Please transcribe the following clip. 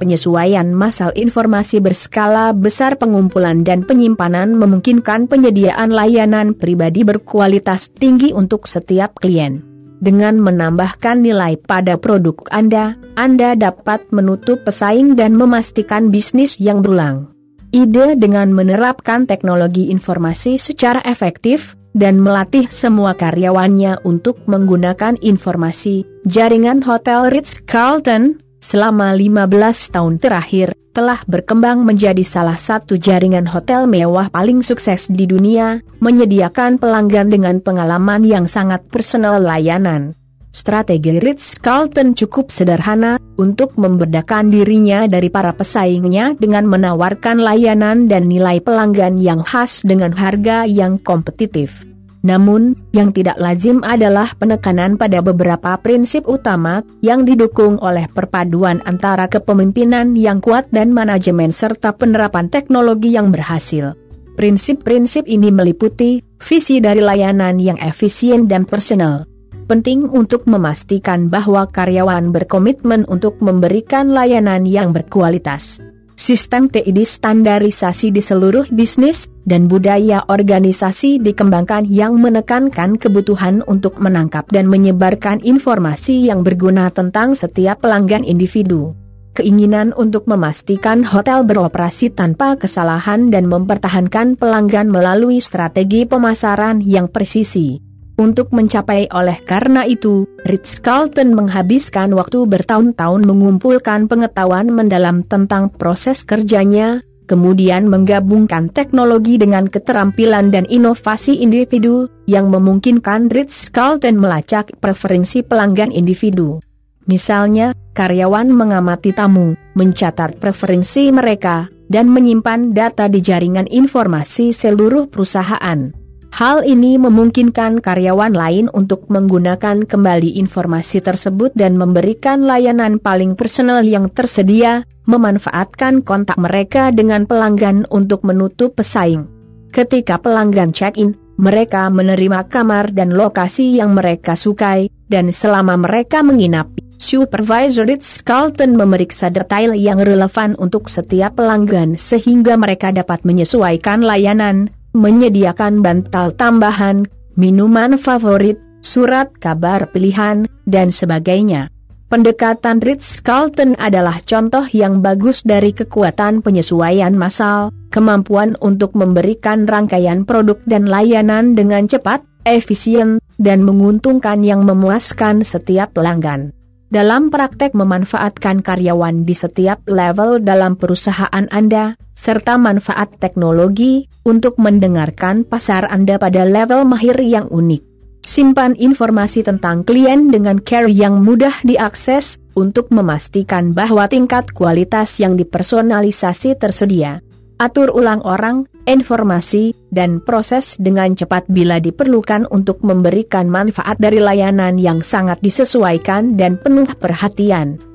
penyesuaian massal informasi berskala besar pengumpulan dan penyimpanan memungkinkan penyediaan layanan pribadi berkualitas tinggi untuk setiap klien. Dengan menambahkan nilai pada produk Anda, Anda dapat menutup pesaing dan memastikan bisnis yang berulang. Ide dengan menerapkan teknologi informasi secara efektif dan melatih semua karyawannya untuk menggunakan informasi jaringan Hotel Ritz-Carlton selama 15 tahun terakhir telah berkembang menjadi salah satu jaringan hotel mewah paling sukses di dunia, menyediakan pelanggan dengan pengalaman yang sangat personal layanan. Strategi Ritz-Carlton cukup sederhana untuk membedakan dirinya dari para pesaingnya dengan menawarkan layanan dan nilai pelanggan yang khas dengan harga yang kompetitif. Namun, yang tidak lazim adalah penekanan pada beberapa prinsip utama yang didukung oleh perpaduan antara kepemimpinan yang kuat dan manajemen serta penerapan teknologi yang berhasil. Prinsip-prinsip ini meliputi visi dari layanan yang efisien dan personal. Penting untuk memastikan bahwa karyawan berkomitmen untuk memberikan layanan yang berkualitas sistem TID standarisasi di seluruh bisnis, dan budaya organisasi dikembangkan yang menekankan kebutuhan untuk menangkap dan menyebarkan informasi yang berguna tentang setiap pelanggan individu. Keinginan untuk memastikan hotel beroperasi tanpa kesalahan dan mempertahankan pelanggan melalui strategi pemasaran yang presisi. Untuk mencapai oleh karena itu, Ritz-Carlton menghabiskan waktu bertahun-tahun mengumpulkan pengetahuan mendalam tentang proses kerjanya, kemudian menggabungkan teknologi dengan keterampilan dan inovasi individu, yang memungkinkan Ritz-Carlton melacak preferensi pelanggan individu. Misalnya, karyawan mengamati tamu, mencatat preferensi mereka, dan menyimpan data di jaringan informasi seluruh perusahaan. Hal ini memungkinkan karyawan lain untuk menggunakan kembali informasi tersebut dan memberikan layanan paling personal yang tersedia, memanfaatkan kontak mereka dengan pelanggan untuk menutup pesaing. Ketika pelanggan check-in, mereka menerima kamar dan lokasi yang mereka sukai, dan selama mereka menginap, Supervisor Ritz-Carlton memeriksa detail yang relevan untuk setiap pelanggan sehingga mereka dapat menyesuaikan layanan, menyediakan bantal tambahan, minuman favorit, surat kabar pilihan, dan sebagainya. Pendekatan Ritz-Carlton adalah contoh yang bagus dari kekuatan penyesuaian massal, kemampuan untuk memberikan rangkaian produk dan layanan dengan cepat, efisien, dan menguntungkan yang memuaskan setiap pelanggan. Dalam praktek memanfaatkan karyawan di setiap level dalam perusahaan Anda, serta manfaat teknologi untuk mendengarkan pasar Anda pada level mahir yang unik. Simpan informasi tentang klien dengan care yang mudah diakses untuk memastikan bahwa tingkat kualitas yang dipersonalisasi tersedia. Atur ulang orang, informasi, dan proses dengan cepat bila diperlukan untuk memberikan manfaat dari layanan yang sangat disesuaikan dan penuh perhatian.